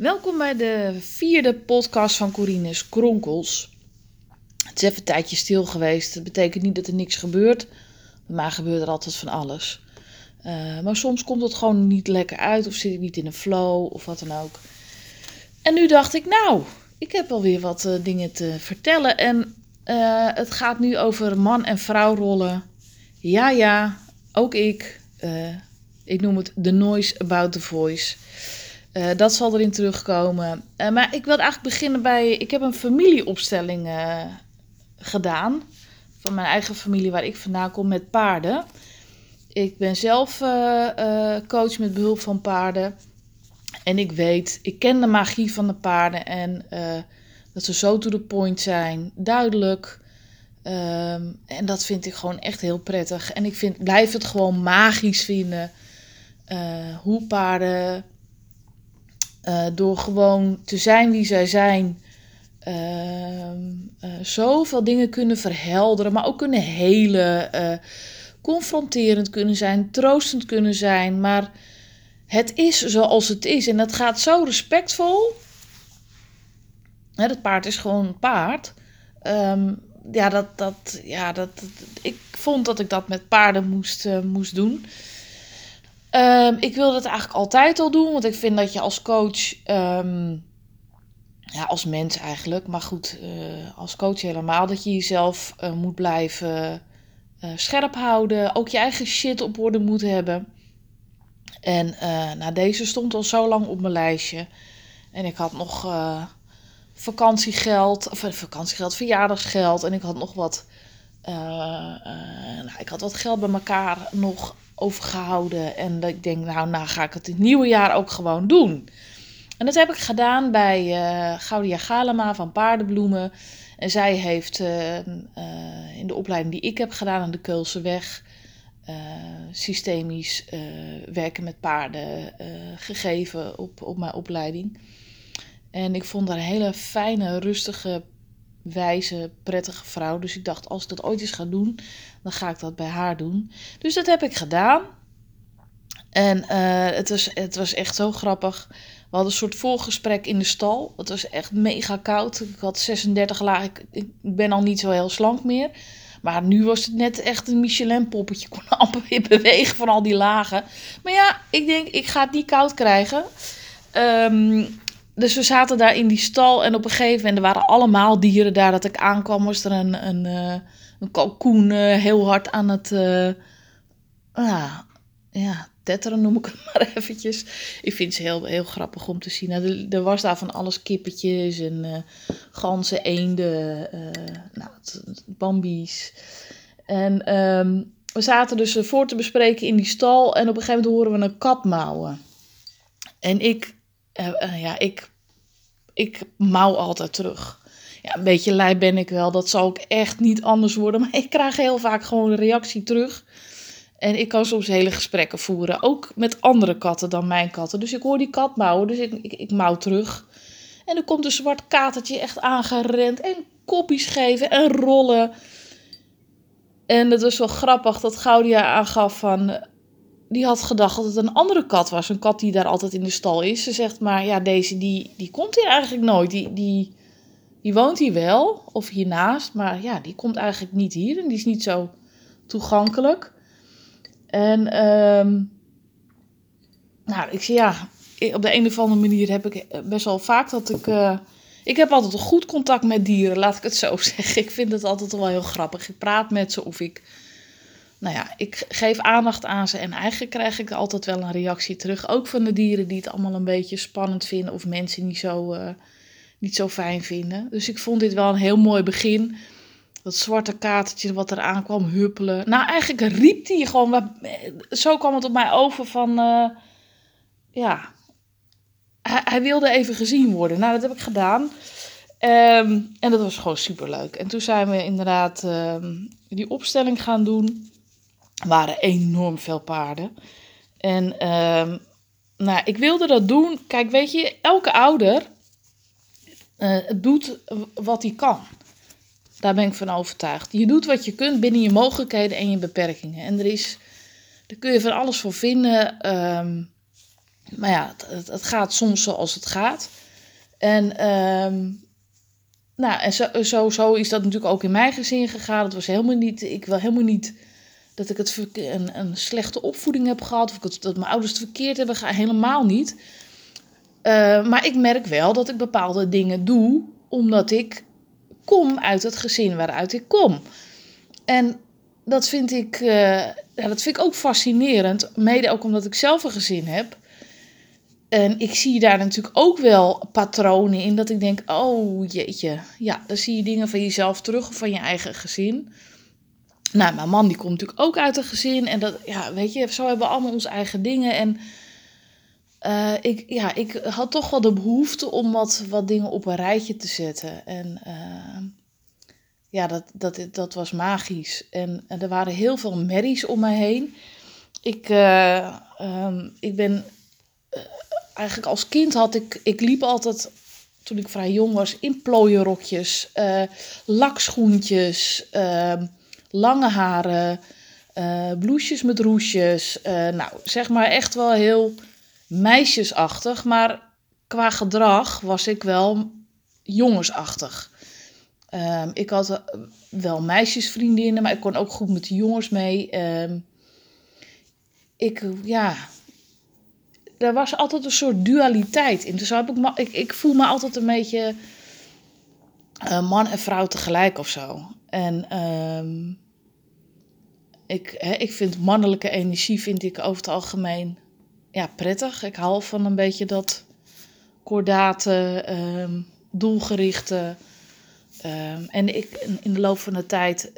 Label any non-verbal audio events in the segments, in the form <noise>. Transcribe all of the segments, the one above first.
Welkom bij de vierde podcast van Corines Kronkels. Het is even een tijdje stil geweest. Dat betekent niet dat er niks gebeurt. Bij mij gebeurt er altijd van alles. Uh, maar soms komt het gewoon niet lekker uit of zit ik niet in een flow of wat dan ook. En nu dacht ik, nou, ik heb alweer wat uh, dingen te vertellen. En uh, het gaat nu over man- en vrouwrollen. Ja, ja, ook ik. ik noem het The Noise About the Voice. Uh, dat zal erin terugkomen. Uh, maar ik wil eigenlijk beginnen bij. Ik heb een familieopstelling uh, gedaan. Van mijn eigen familie waar ik vandaan kom met paarden. Ik ben zelf coach met behulp van paarden. En ik weet, ik ken de magie van de paarden. En dat ze zo to the point zijn. Duidelijk. Um, en dat vind ik gewoon echt heel prettig. En ik vind, blijf het gewoon magisch vinden. hoe paarden uh, door gewoon te zijn wie zij zijn, uh, uh, zoveel dingen kunnen verhelderen, maar ook kunnen helen, confronterend kunnen zijn, troostend kunnen zijn. Maar het is zoals het is en dat gaat zo respectvol. Hè, dat paard is gewoon een paard. Um, ja, dat, dat, ja dat, ik vond dat ik dat met paarden moest, moest doen. Um, ik wil dat eigenlijk altijd al doen, want ik vind dat je als coach, um, ja, als mens eigenlijk, maar goed, uh, als coach helemaal, dat je jezelf uh, moet blijven uh, scherp houden, ook je eigen shit op orde moet hebben. En nou, deze stond al zo lang op mijn lijstje. En ik had nog vakantiegeld, of vakantiegeld, verjaardagsgeld. En ik had nog wat, nou, ik had wat geld bij elkaar nog overgehouden. En ik denk, nou, nou ga ik het in het nieuwe jaar ook gewoon doen. En dat heb ik gedaan bij uh, Gaudia Galema van Paardenbloemen. En zij heeft in de opleiding die ik heb gedaan aan de Keulse Weg... systemisch werken met paarden gegeven op, op mijn opleiding. En ik vond haar hele fijne, rustige, wijze, prettige vrouw. Dus ik dacht, als ik dat ooit eens ga doen, dan ga ik dat bij haar doen. Dus dat heb ik gedaan. En uh, het, was, het was echt zo grappig. We hadden een soort voorgesprek in de stal. Het was echt mega koud. Ik had 36 lagen. Ik, ben al niet zo heel slank meer. Maar nu was het net echt een Michelin-poppetje. Ik kon <laughs> amper weer bewegen van al die lagen. Maar ja, ik denk, ik ga het niet koud krijgen. Um, dus we zaten daar in die stal. En op een gegeven moment, er waren allemaal dieren daar. Dat ik aankwam, was er een, een, uh, een kalkoen uh, heel hard aan het... Uh, uh, ja, tetteren noem ik het <laughs> maar eventjes. Ik vind ze heel, heel grappig om te zien. Nou, er, was daar van alles kippetjes en ganzen, eenden, uh, nou, bambies. En um, we zaten dus voor te bespreken in die stal. En op een gegeven moment horen we een kat mouwen. En ik, ja, ik, ik mouw altijd terug. Ja, een beetje lui ben ik wel. Dat zal ook echt niet anders worden. <laughs> Maar ik krijg heel vaak gewoon een reactie terug. En ik kan soms hele gesprekken voeren. Ook met andere katten dan mijn katten. Dus ik hoor die kat mouwen. Dus ik, ik, mouw terug. En er komt een zwart katertje echt aangerend. En koppies geven en rollen. En het was wel grappig dat Gaudia aangaf van... Die had gedacht dat het een andere kat was. Een kat die daar altijd in de stal is. Ze zegt maar, ja, deze die, die komt hier eigenlijk nooit. Die, die, die woont hier wel, of hiernaast. Maar ja, die komt eigenlijk niet hier. En die is niet zo toegankelijk. En um, nou, ik zie ja, op de een of andere manier heb ik best wel vaak dat ik. Uh, ik heb altijd een goed contact met dieren, laat ik het zo <laughs> zeggen. Ik vind het altijd wel heel grappig. Ik praat met ze of ik. Nou ja, ik geef aandacht aan ze en eigenlijk krijg ik altijd wel een reactie terug. Ook van de dieren die het allemaal een beetje spannend vinden of mensen niet zo, uh, niet zo fijn vinden. Dus ik vond dit wel een heel mooi begin dat zwarte katertje wat er aankwam huppelen. Nou, eigenlijk riep hij gewoon. Zo kwam het op mij over van. Uh, ja. Hij, wilde even gezien worden. Nou, dat heb ik gedaan. Um, en dat was gewoon super leuk. En toen zijn we inderdaad um, die opstelling gaan doen. Waren enorm veel paarden. En um, nou, ik wilde dat doen. Kijk, weet je, elke ouder uh, doet wat hij kan. Daar ben ik van overtuigd. Je doet wat je kunt binnen je mogelijkheden en je beperkingen. En er is, daar kun je van alles voor vinden. Um, Maar ja, het, het, gaat soms zoals het gaat. En, ehm, nou, en zo, zo, zo is dat natuurlijk ook in mijn gezin gegaan. Het was helemaal niet, ik wil helemaal niet dat ik het een, een slechte opvoeding heb gehad. Of dat mijn ouders het verkeerd hebben gedaan. Helemaal niet. Uh, maar ik merk wel dat ik bepaalde dingen doe omdat ik kom uit het gezin waaruit ik kom. En dat vind ik, uh, ja, dat vind ik ook fascinerend. Mede ook omdat ik zelf een gezin heb. En ik zie daar natuurlijk ook wel patronen in. Dat ik denk, oh jeetje. Ja, dan zie je dingen van jezelf terug of van je eigen gezin. Nou, mijn man die komt natuurlijk ook uit een gezin. En dat, ja, weet je, zo hebben we allemaal onze eigen dingen. En uh, ik, ja, ik had toch wel de behoefte om wat, wat dingen op een rijtje te zetten. En uh, ja, dat, dat, dat was magisch. En, er waren heel veel merries om me heen. Ik, uh, um, ik ben eigenlijk als kind had ik, ik liep altijd, toen ik vrij jong was, in plooierokjes, lakschoentjes, ehm, lange haren, blouses met roesjes. nou, zeg maar echt wel heel meisjesachtig, maar qua gedrag was ik wel jongensachtig. Um, ik had eh, wel meisjesvriendinnen, maar ik kon ook goed met de jongens mee. Um, ik, ja, er was altijd een soort dualiteit in. Dus heb ik, ik, ik voel me altijd een beetje uh, man en vrouw tegelijk of zo. En um, ik, ik vind mannelijke energie vind ik over het algemeen ja, prettig. Ik hou van een beetje dat kordate, um, doelgerichte. Um, en ik, in de loop van de tijd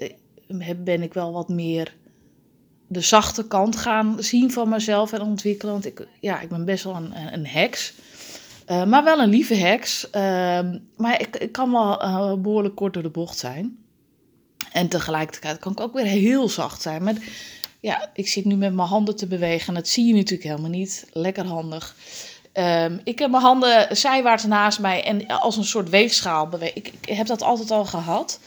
eh, ben ik wel wat meer de zachte kant gaan zien van mezelf en ontwikkelen. Want ik, ja, ik ben best wel een, een heks. Uh, maar wel een lieve heks. Maar ik, ik kan wel uh, behoorlijk kort door de bocht zijn. En tegelijkertijd kan ik ook weer heel zacht zijn. Maar ja, ik zit nu met mijn handen te bewegen. Dat zie je natuurlijk helemaal niet. Lekker handig. Um, ik heb mijn handen zijwaarts naast mij en als een soort weegschaal beweeg. Ik, ik heb dat altijd al gehad.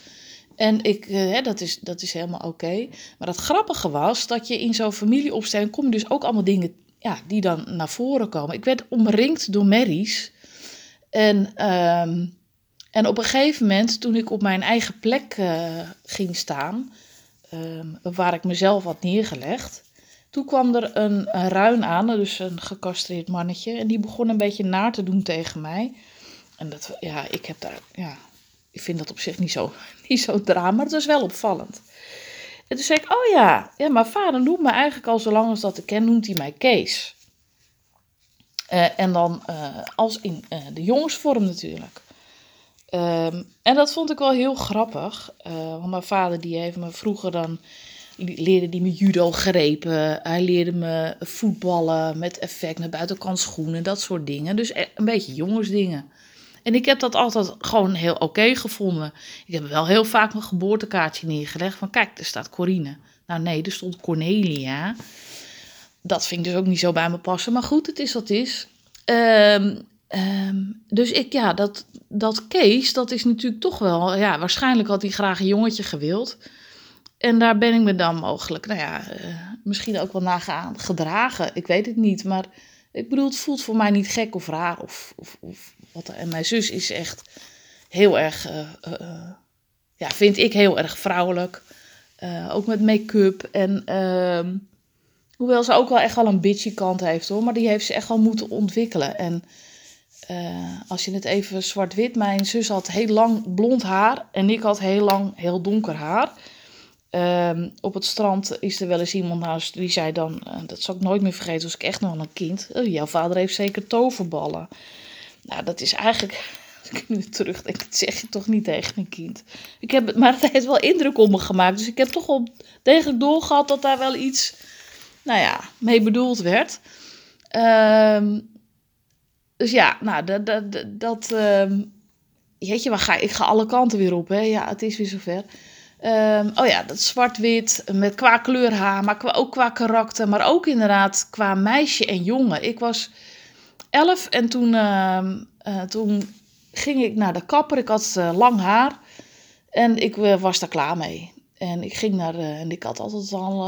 En ik, hè, dat, is, dat is helemaal oké. Maar het grappige was dat je in zo'n familieopstelling kom je dus ook allemaal dingen ja, die dan naar voren komen. Ik werd omringd door merries. En, um, en op een gegeven moment, toen ik op mijn eigen plek uh, ging staan, Ehm, waar ik mezelf had neergelegd. Toen kwam er een, een ruin aan, dus een gecastreerd mannetje. En die begon een beetje naar te doen tegen mij. En dat, ja, ik heb daar, ja, ik vind dat op zich niet zo, <laughs> niet zo drama, maar het was wel opvallend. En toen zei ik, oh ja, ja, mijn vader noemt me eigenlijk al zo lang als dat ik ken, noemt hij mij Kees. Uh, en dan uh, als in de jongensvorm natuurlijk. Um, en dat vond ik wel heel grappig. Uh, want mijn vader die heeft me vroeger dan leerde die me judo grepen. Hij leerde me voetballen met effect naar buitenkant schoenen, dat soort dingen. Dus e-, een beetje jongensdingen. En ik heb dat altijd gewoon heel oké gevonden. Ik heb wel heel vaak mijn geboortekaartje neergelegd van kijk, er staat Corine. Nou nee, er stond Cornelia. Dat vind ik dus ook niet zo bij me passen. Maar goed, het is wat het is. Um, Um, dus ik, ja, dat, dat Kees, dat is natuurlijk toch wel, ja, waarschijnlijk had hij graag een jongetje gewild. En daar ben ik me dan mogelijk, nou ja, uh, misschien ook wel nagaan gedragen. Ik weet het niet, maar ik bedoel, het voelt voor mij niet gek of raar of, of, of wat. En mijn zus is echt heel erg, uh, uh, ja, vind ik heel erg vrouwelijk. ook met make-up en... ehm Hoewel ze ook wel echt wel een bitchy kant heeft hoor. Maar die heeft ze echt wel moeten ontwikkelen. En uh, als je het even zwart-wit, mijn zus had heel lang blond haar en ik had heel lang heel donker haar. Uh, op het strand is er wel eens iemand naast die zei dan, uh, dat zal ik nooit meer vergeten, was ik echt nog een kind. Oh, jouw vader heeft zeker toverballen. Nou, dat is eigenlijk, <laughs> als ik nu terugdenk, dat zeg je toch niet tegen een kind. Ik heb, maar het heeft wel indruk op me gemaakt, dus ik heb toch wel degelijk doorgehad dat daar wel iets, nou ja, mee bedoeld werd. Ehm dus ja, nou, dat, dat, dat um, jeetje, waar ga ik? Ga alle kanten weer op, hè. Ja, het is weer zover. Um, oh ja, dat zwart-wit, met qua kleur haar, maar qua, ook qua karakter, maar ook inderdaad qua meisje en jongen. Ik was elf en toen, uh, uh, toen ging ik naar de kapper. Ik had uh, lang haar en ik uh, was daar klaar mee. En ik ging naar, en ik had altijd al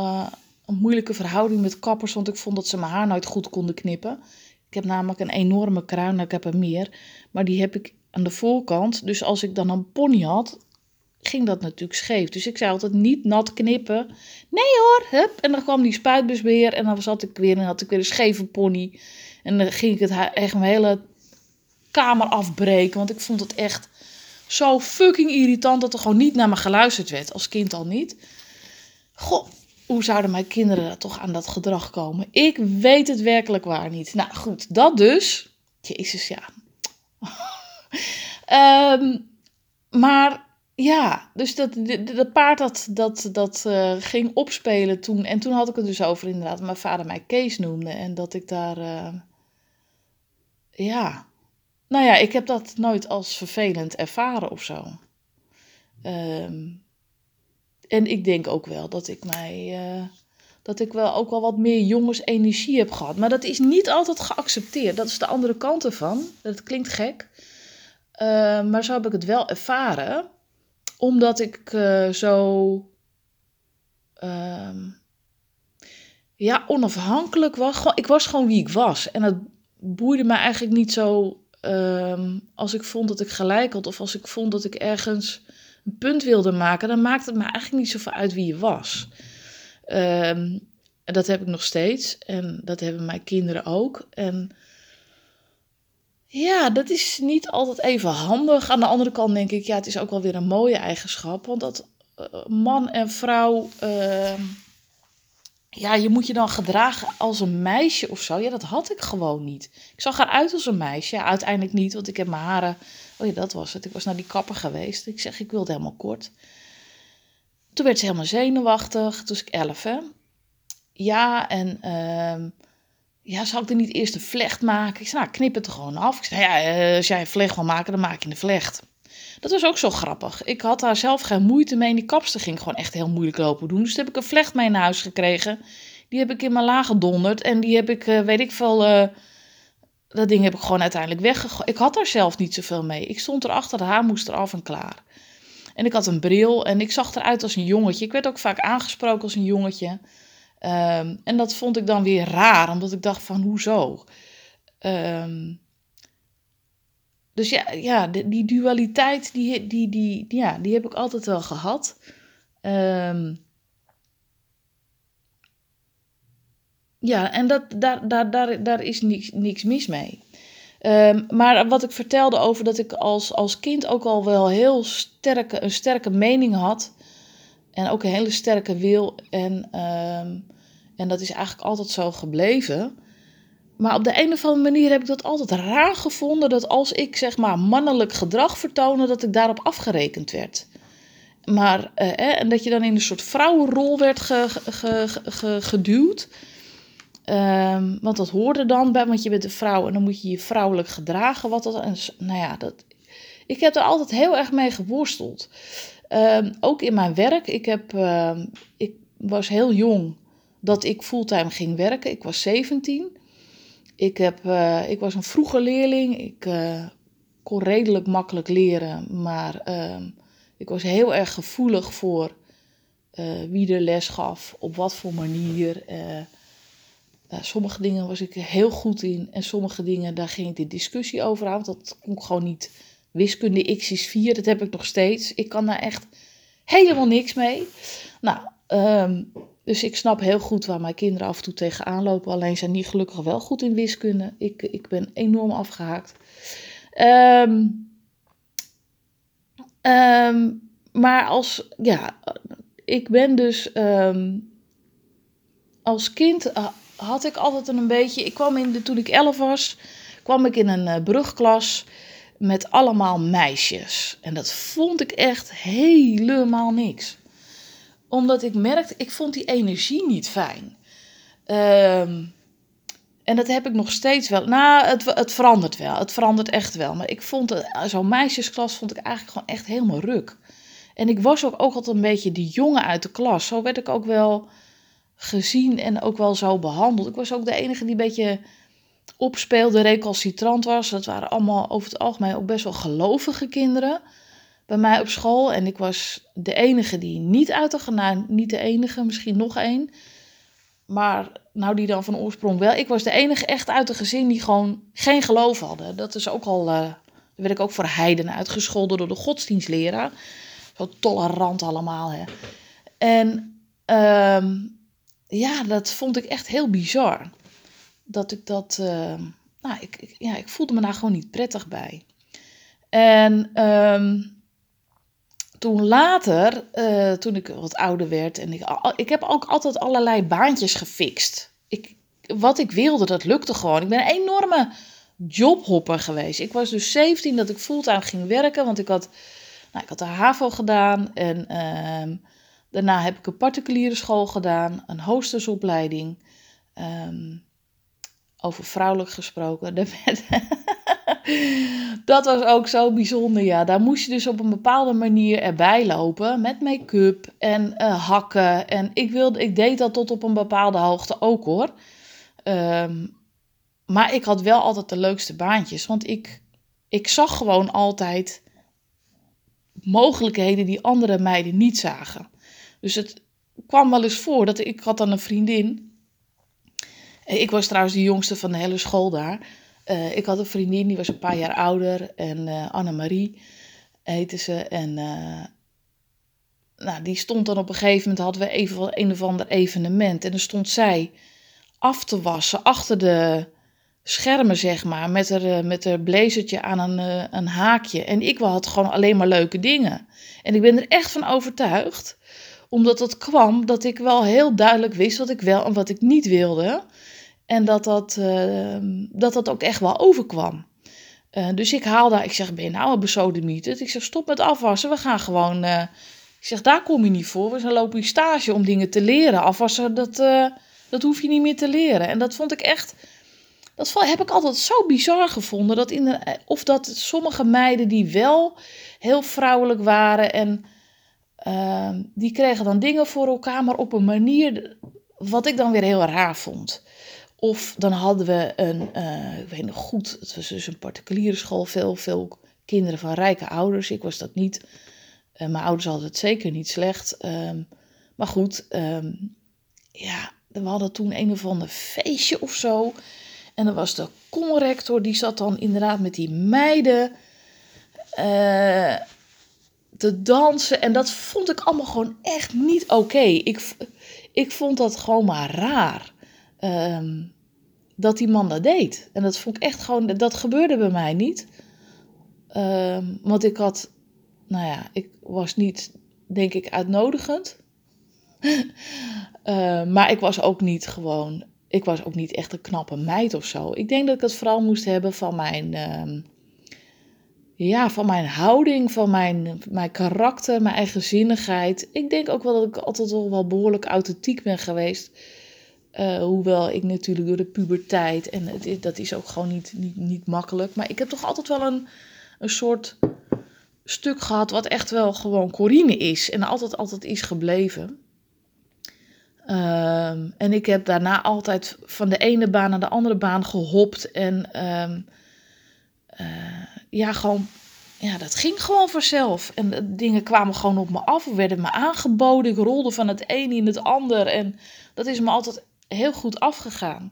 een moeilijke verhouding met kappers, want ik vond dat ze mijn haar nooit goed konden knippen. Heb namelijk een enorme kruin, ik heb er meer. Maar die heb ik aan de voorkant. Dus als ik dan een pony had, ging dat natuurlijk scheef. Dus ik zei altijd niet nat knippen. Nee hoor, hup. En dan kwam die spuitbus weer en dan zat ik weer en had ik weer een scheve pony. En dan ging ik het echt mijn hele kamer afbreken, want ik vond het echt zo fucking irritant dat er gewoon niet naar me geluisterd werd, als kind al niet. Goh, hoe zouden mijn kinderen toch aan dat gedrag komen? Ik weet het werkelijk waar niet. Nou goed, dat dus. Jezus, ja. <laughs> Ehm, maar ja, dus dat, dat paard dat, dat, dat uh, ging opspelen toen. En toen had ik het dus over inderdaad, mijn vader mij Kees noemde. En dat ik daar, uh, ja, nou ja, ik heb dat nooit als vervelend ervaren of zo. Um, en ik denk ook wel dat ik mij, uh, dat ik wel ook wel wat meer jongensenergie heb gehad. Maar dat is niet altijd geaccepteerd. Dat is de andere kant ervan. Dat klinkt gek. Uh, maar zo heb ik het wel ervaren omdat ik uh, zo uh, ja, onafhankelijk was. ik was gewoon wie ik was. En het boeide me eigenlijk niet zo uh, als ik vond dat ik gelijk had. Of als ik vond dat ik ergens punt wilde maken. Dan maakte het me eigenlijk niet zoveel uit wie je was. Ehm, en dat heb ik nog steeds. En dat hebben mijn kinderen ook. En ja, dat is niet altijd even handig. Aan de andere kant denk ik, ja, het is ook wel weer een mooie eigenschap. Want dat uh, man en vrouw, uh, ja, je moet je dan gedragen als een meisje of zo. Ja, dat had ik gewoon niet. Ik zag eruit als een meisje. Uiteindelijk niet, want ik heb mijn haren... Oh ja, dat was het. Ik was naar die kapper geweest. Ik zeg, ik wilde helemaal kort. Toen werd ze helemaal zenuwachtig. Toen was ik elf, hè. Ja, en... Uh, ja, zou ik er niet eerst een vlecht maken? Ik zei, nou, knip het er gewoon af. Ik zei, ja, eh, als jij een vlecht wil maken, dan maak je een vlecht. Dat was ook zo grappig. Ik had daar zelf geen moeite mee. Die kapster ging gewoon echt heel moeilijk lopen doen. Dus toen heb ik een vlecht mee naar huis gekregen. Die heb ik in mijn laag gedonderd. En die heb ik, uh, weet ik veel... Dat ding heb ik gewoon uiteindelijk weggegooid. Ik had daar zelf niet zoveel mee. Ik stond erachter, haar moest eraf en klaar. En ik had een bril en ik zag eruit als een jongetje. Ik werd ook vaak aangesproken als een jongetje. Um, en dat vond ik dan weer raar, omdat ik dacht van hoezo? Um, dus ja, ja die, dualiteit, die, die, die, ja, die heb ik altijd wel gehad. Um, ja, en dat, daar, daar, daar, daar is niks, niks mis mee. Um, maar wat ik vertelde over dat ik als, als kind ook al wel heel sterke, een sterke mening had en ook een hele sterke wil. En, um, en dat is eigenlijk altijd zo gebleven. Maar op de een of andere manier heb ik dat altijd raar gevonden. Dat als ik zeg maar mannelijk gedrag vertoonde, dat ik daarop afgerekend werd. Maar, uh, en dat je dan in een soort vrouwenrol werd ge, ge, ge, geduwd. Um, want dat hoorde dan bij, want je bent een vrouw en dan moet je je vrouwelijk gedragen. Wat dat, en, nou ja, dat, ik heb er altijd heel erg mee geworsteld. Um, ook in mijn werk. Ik, heb, uh, ik was heel jong dat ik fulltime ging werken. Ik was 17. Ik, heb, uh, ik was een vroege leerling. Ik uh, kon redelijk makkelijk leren. Maar ehm, ik was heel erg gevoelig voor uh, wie er les gaf. Op wat voor manier. Sommige dingen was ik heel goed in. En sommige dingen, daar ging ik de discussie over aan. Want dat kon ik gewoon niet wiskunde x is 4, dat heb ik nog steeds. Ik kan daar echt helemaal niks mee. Nou, um, dus ik snap heel goed waar mijn kinderen af en toe tegenaan lopen. Alleen zijn niet gelukkig wel goed in wiskunde. Ik, ik ben enorm afgehaakt. Um, um, maar als, ja, ik ben dus als kind uh, had ik altijd een beetje. Ik kwam in de, toen ik elf was, kwam ik in een uh, brugklas met allemaal meisjes. En dat vond ik echt helemaal niks. Omdat ik merkte, ik vond die energie niet fijn. Um, en dat heb ik nog steeds wel. Nou, het, het verandert wel. Het verandert echt wel. Maar ik vond zo'n meisjesklas vond ik eigenlijk gewoon echt helemaal ruk. En ik was ook, ook altijd een beetje die jongen uit de klas. Zo werd ik ook wel gezien en ook wel zo behandeld. Ik was ook de enige die een beetje opspeelde, recalcitrant was. Dat waren allemaal over het algemeen ook best wel gelovige kinderen bij mij op school. En ik was de enige die niet uit de nou, niet de enige, misschien nog één. Maar nou die dan van oorsprong wel. Ik was de enige echt uit de gezin die gewoon geen geloof hadden. Dat is ook al, uh, werd ik ook voor heiden uitgescholden door de godsdienstleraar. Zo tolerant allemaal, hè. En ehm, ja, dat vond ik echt heel bizar. Dat ik dat, uh, nou, ik, ik, ja, ik voelde me daar gewoon niet prettig bij. En um, toen later, uh, toen ik wat ouder werd en ik, ik heb ook altijd allerlei baantjes gefixt. Ik, wat ik wilde, dat lukte gewoon. Ik ben een enorme jobhopper geweest. Ik was dus 17 dat ik fulltime ging werken, want ik had, nou, ik had de HAVO gedaan en uh, daarna heb ik een particuliere school gedaan, een hoostersopleiding. Um, over vrouwelijk gesproken. <laughs> dat was ook zo bijzonder, ja. Daar moest je dus op een bepaalde manier erbij lopen. Met make-up en uh, hakken. En ik, wilde, ik deed dat tot op een bepaalde hoogte ook, hoor. Um, maar ik had wel altijd de leukste baantjes. Want ik, ik zag gewoon altijd mogelijkheden die andere meiden niet zagen. Dus het kwam wel eens voor dat ik had dan een vriendin eh, ik was trouwens de jongste van de hele school daar. Uh, ik had een vriendin, die was een paar jaar ouder. En uh, Annemarie heette ze. En uh, nou, die stond dan op een gegeven moment, hadden we even een of ander evenement. En dan stond zij af te wassen achter de schermen, zeg maar. Met haar, met haar blazertje aan een, een haakje. En ik had gewoon alleen maar leuke dingen. En ik ben er echt van overtuigd omdat het kwam dat ik wel heel duidelijk wist wat ik wel en wat ik niet wilde. En dat dat, uh, dat, dat ook echt wel overkwam. Uh, dus ik haal daar, ik zeg, ben je nou een besodemieter? Ik zeg, stop met afwassen, we gaan gewoon... Uh, ik zeg, daar kom je niet voor, we zijn lopen je stage om dingen te leren. Afwassen, dat, dat hoef je niet meer te leren. En dat vond ik echt, dat heb ik altijd zo bizar gevonden. Dat in of dat sommige meiden die wel heel vrouwelijk waren en... die kregen dan dingen voor elkaar, maar op een manier wat ik dan weer heel raar vond. Of dan hadden we een, uh, ik weet nog goed, het was dus een particuliere school, veel, veel kinderen van rijke ouders. Ik was dat niet. Uh, mijn ouders hadden het zeker niet slecht. Um, maar goed, um, ja, we hadden toen een of ander feestje of zo. En dan was de conrector, die zat dan inderdaad met die meiden uh, te dansen. En dat vond ik allemaal gewoon echt niet oké. Ik, ik vond dat gewoon maar raar. Um, dat die man dat deed. En dat vond ik echt gewoon, dat gebeurde bij mij niet. Um, want ik had, nou ja, ik was niet, denk ik, uitnodigend. uh, <laughs> maar ik was ook niet gewoon, ik was ook niet echt een knappe meid of zo. Ik denk dat ik het vooral moest hebben van mijn, ja, van mijn houding, van mijn, mijn karakter, mijn eigenzinnigheid. Ik denk ook wel dat ik altijd wel behoorlijk authentiek ben geweest uh, hoewel ik natuurlijk door de puberteit, en het, dat is ook gewoon niet, niet, niet makkelijk. Maar ik heb toch altijd wel een, een soort stuk gehad wat echt wel gewoon Corine is. En altijd, altijd is gebleven. Um, en ik heb daarna altijd van de ene baan naar de andere baan gehopt. En um, uh, ja, gewoon, ja, dat ging gewoon vanzelf. En dingen kwamen gewoon op me af, werden me aangeboden. Ik rolde van het een in het ander. En dat is me altijd heel goed afgegaan.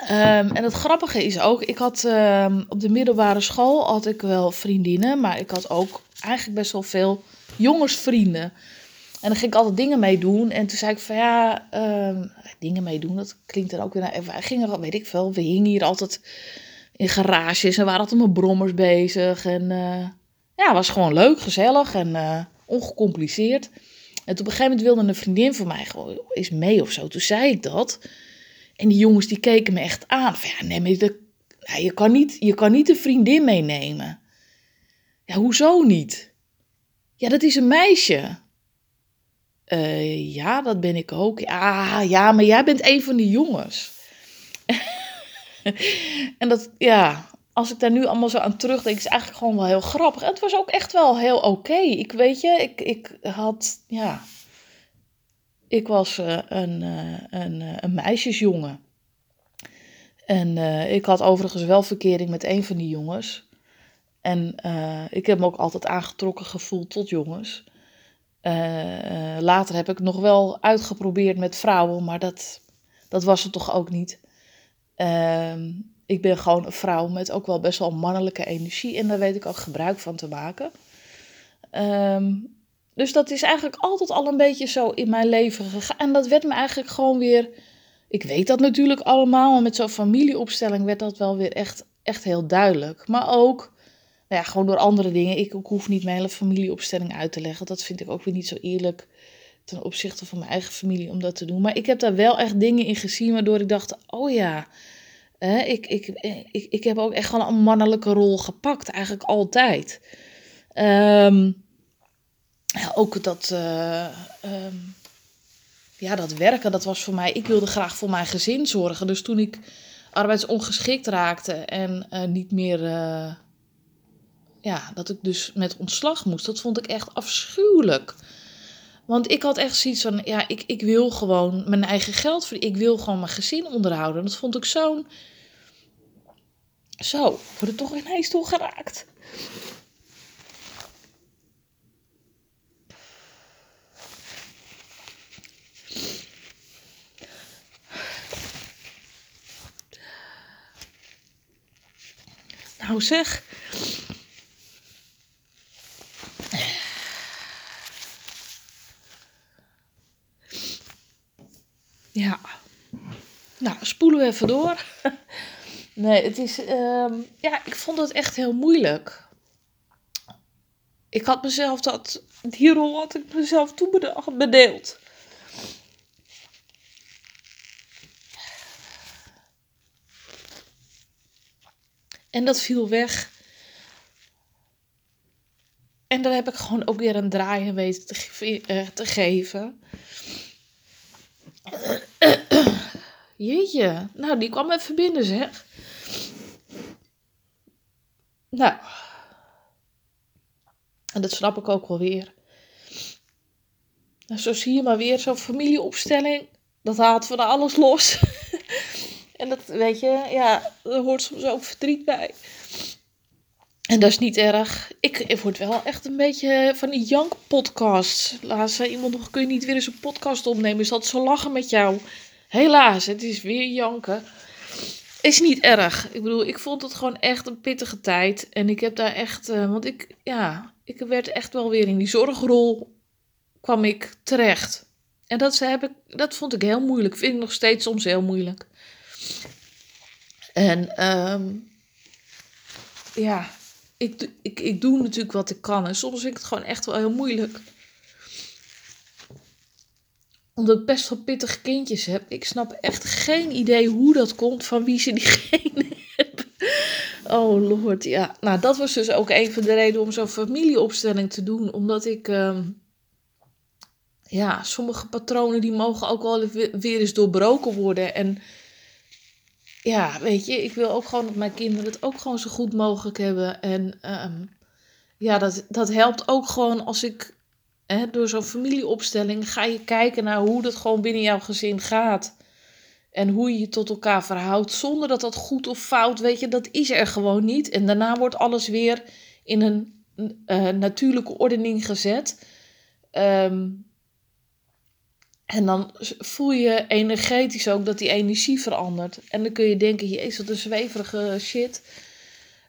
Um, en het grappige is ook, ik had um, op de middelbare school had ik wel vriendinnen, maar ik had ook eigenlijk best wel veel jongensvrienden. En dan ging ik altijd dingen mee doen. En toen zei ik van ja, um, dingen mee doen, dat klinkt dan ook weer naar. Wij gingen, weet ik veel, we hingen hier altijd in garages en waren altijd met brommers bezig. En uh, ja, was gewoon leuk, gezellig en uh, ongecompliceerd. En op een gegeven moment wilde een vriendin van mij gewoon eens mee of zo. Toen zei ik dat. En die jongens die keken me echt aan. Ja, nee, de, ja, je, kan niet, je kan niet een vriendin meenemen. Ja, hoezo niet? Ja, dat is een meisje. Uh, ja, dat ben ik ook. Ja, ja, maar jij bent een van die jongens. <laughs> en dat, ja, als ik daar nu allemaal zo aan terugdenk, is eigenlijk gewoon wel heel grappig. En het was ook echt wel heel oké. Ik weet je, ik, ik had, ja, ik was uh, een, uh, een, uh, een meisjesjongen. En ik had overigens wel verkering met een van die jongens. En ik heb me ook altijd aangetrokken gevoeld tot jongens. Later heb ik nog wel uitgeprobeerd met vrouwen, maar dat, dat was het toch ook niet. Uh, ik ben gewoon een vrouw met ook wel best wel mannelijke energie en daar weet ik ook gebruik van te maken. Um, dus dat is eigenlijk altijd al een beetje zo in mijn leven gegaan. En dat werd me eigenlijk gewoon weer. Ik weet dat natuurlijk allemaal, maar met zo'n familieopstelling werd dat wel weer echt, echt heel duidelijk. Maar ook, nou ja, gewoon door andere dingen. Ik, ik hoef niet mijn hele familieopstelling uit te leggen. Dat vind ik ook weer niet zo eerlijk ten opzichte van mijn eigen familie om dat te doen. Maar ik heb daar wel echt dingen in gezien waardoor ik dacht: oh ja, ik, ik, ik, ik heb ook echt gewoon een mannelijke rol gepakt, eigenlijk altijd. Um, ja, ook dat, uh, um, ja, dat werken, dat was voor mij. Ik wilde graag voor mijn gezin zorgen. Dus toen ik arbeidsongeschikt raakte en uh, niet meer. Uh, ja, dat ik dus met ontslag moest, dat vond ik echt afschuwelijk. Want ik had echt zoiets van: ja, ik, ik wil gewoon mijn eigen geld verdienen. Ik wil gewoon mijn gezin onderhouden. Dat vond ik zo'n. Zo, word er toch ineens toe geraakt. Nou zeg. Ja. Nou, spoelen we even door. <laughs> Nee, het is. Um, ja, ik vond het echt heel moeilijk. Ik had mezelf dat. Die rol had ik mezelf toebedeeld. En dat viel weg. En daar heb ik gewoon ook weer een draai in weten te, uh, te geven. Jeetje, nou die kwam even binnen zeg. Nou, en dat snap ik ook wel weer. Nou, zo zie je maar weer zo'n familieopstelling. Dat haalt van alles los. <laughs> En dat, weet je, ja, er hoort soms ook verdriet bij. En dat is niet erg. Ik, ik word wel echt een beetje van die jank-podcast. Laatst zei iemand nog, kun je niet weer eens een podcast opnemen? Is dat zo lachen met jou? Helaas, het is weer janken. Is niet erg. Ik bedoel, ik vond het gewoon echt een pittige tijd. En ik heb daar echt, uh, want ik, ja, ik werd echt wel weer in die zorgrol kwam ik terecht. En dat, heb ik, dat vond ik heel moeilijk. Vind ik nog steeds soms heel moeilijk. En um, ja, ik, ik, ik doe natuurlijk wat ik kan. En soms vind ik het gewoon echt wel heel moeilijk. Omdat ik best wel pittige kindjes heb. Ik snap echt geen idee hoe dat komt, van wie ze diegene <laughs> hebben. Oh lord, ja. Nou, dat was dus ook een van de redenen om zo'n familieopstelling te doen. Omdat ik... Um, ja, sommige patronen die mogen ook wel weer eens doorbroken worden. En ja, weet je, ik wil ook gewoon dat mijn kinderen het ook gewoon zo goed mogelijk hebben. En um, ja, dat, dat helpt ook gewoon als ik hè, door zo'n familieopstelling ga je kijken naar hoe dat gewoon binnen jouw gezin gaat. En hoe je je tot elkaar verhoudt zonder dat dat goed of fout, weet je, dat is er gewoon niet. En daarna wordt alles weer in een uh, natuurlijke ordening gezet. Um, en dan voel je energetisch ook dat die energie verandert. En dan kun je denken, jezus, wat een zweverige shit.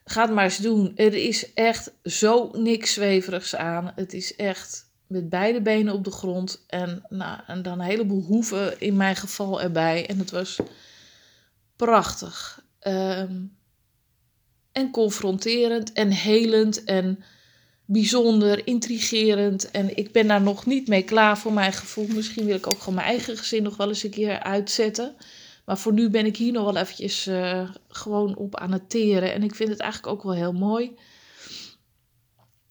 Ga maar eens doen. Er is echt zo niks zweverigs aan. Het is echt met beide benen op de grond. En, nou, en dan een heleboel hoeven in mijn geval erbij. En het was prachtig. Um, en confronterend en helend en bijzonder, intrigerend. En ik ben daar nog niet mee klaar voor mijn gevoel. Misschien wil ik ook gewoon mijn eigen gezin nog wel eens een keer uitzetten. Maar voor nu ben ik hier nog wel eventjes uh, gewoon op aan het teren. En ik vind het eigenlijk ook wel heel mooi.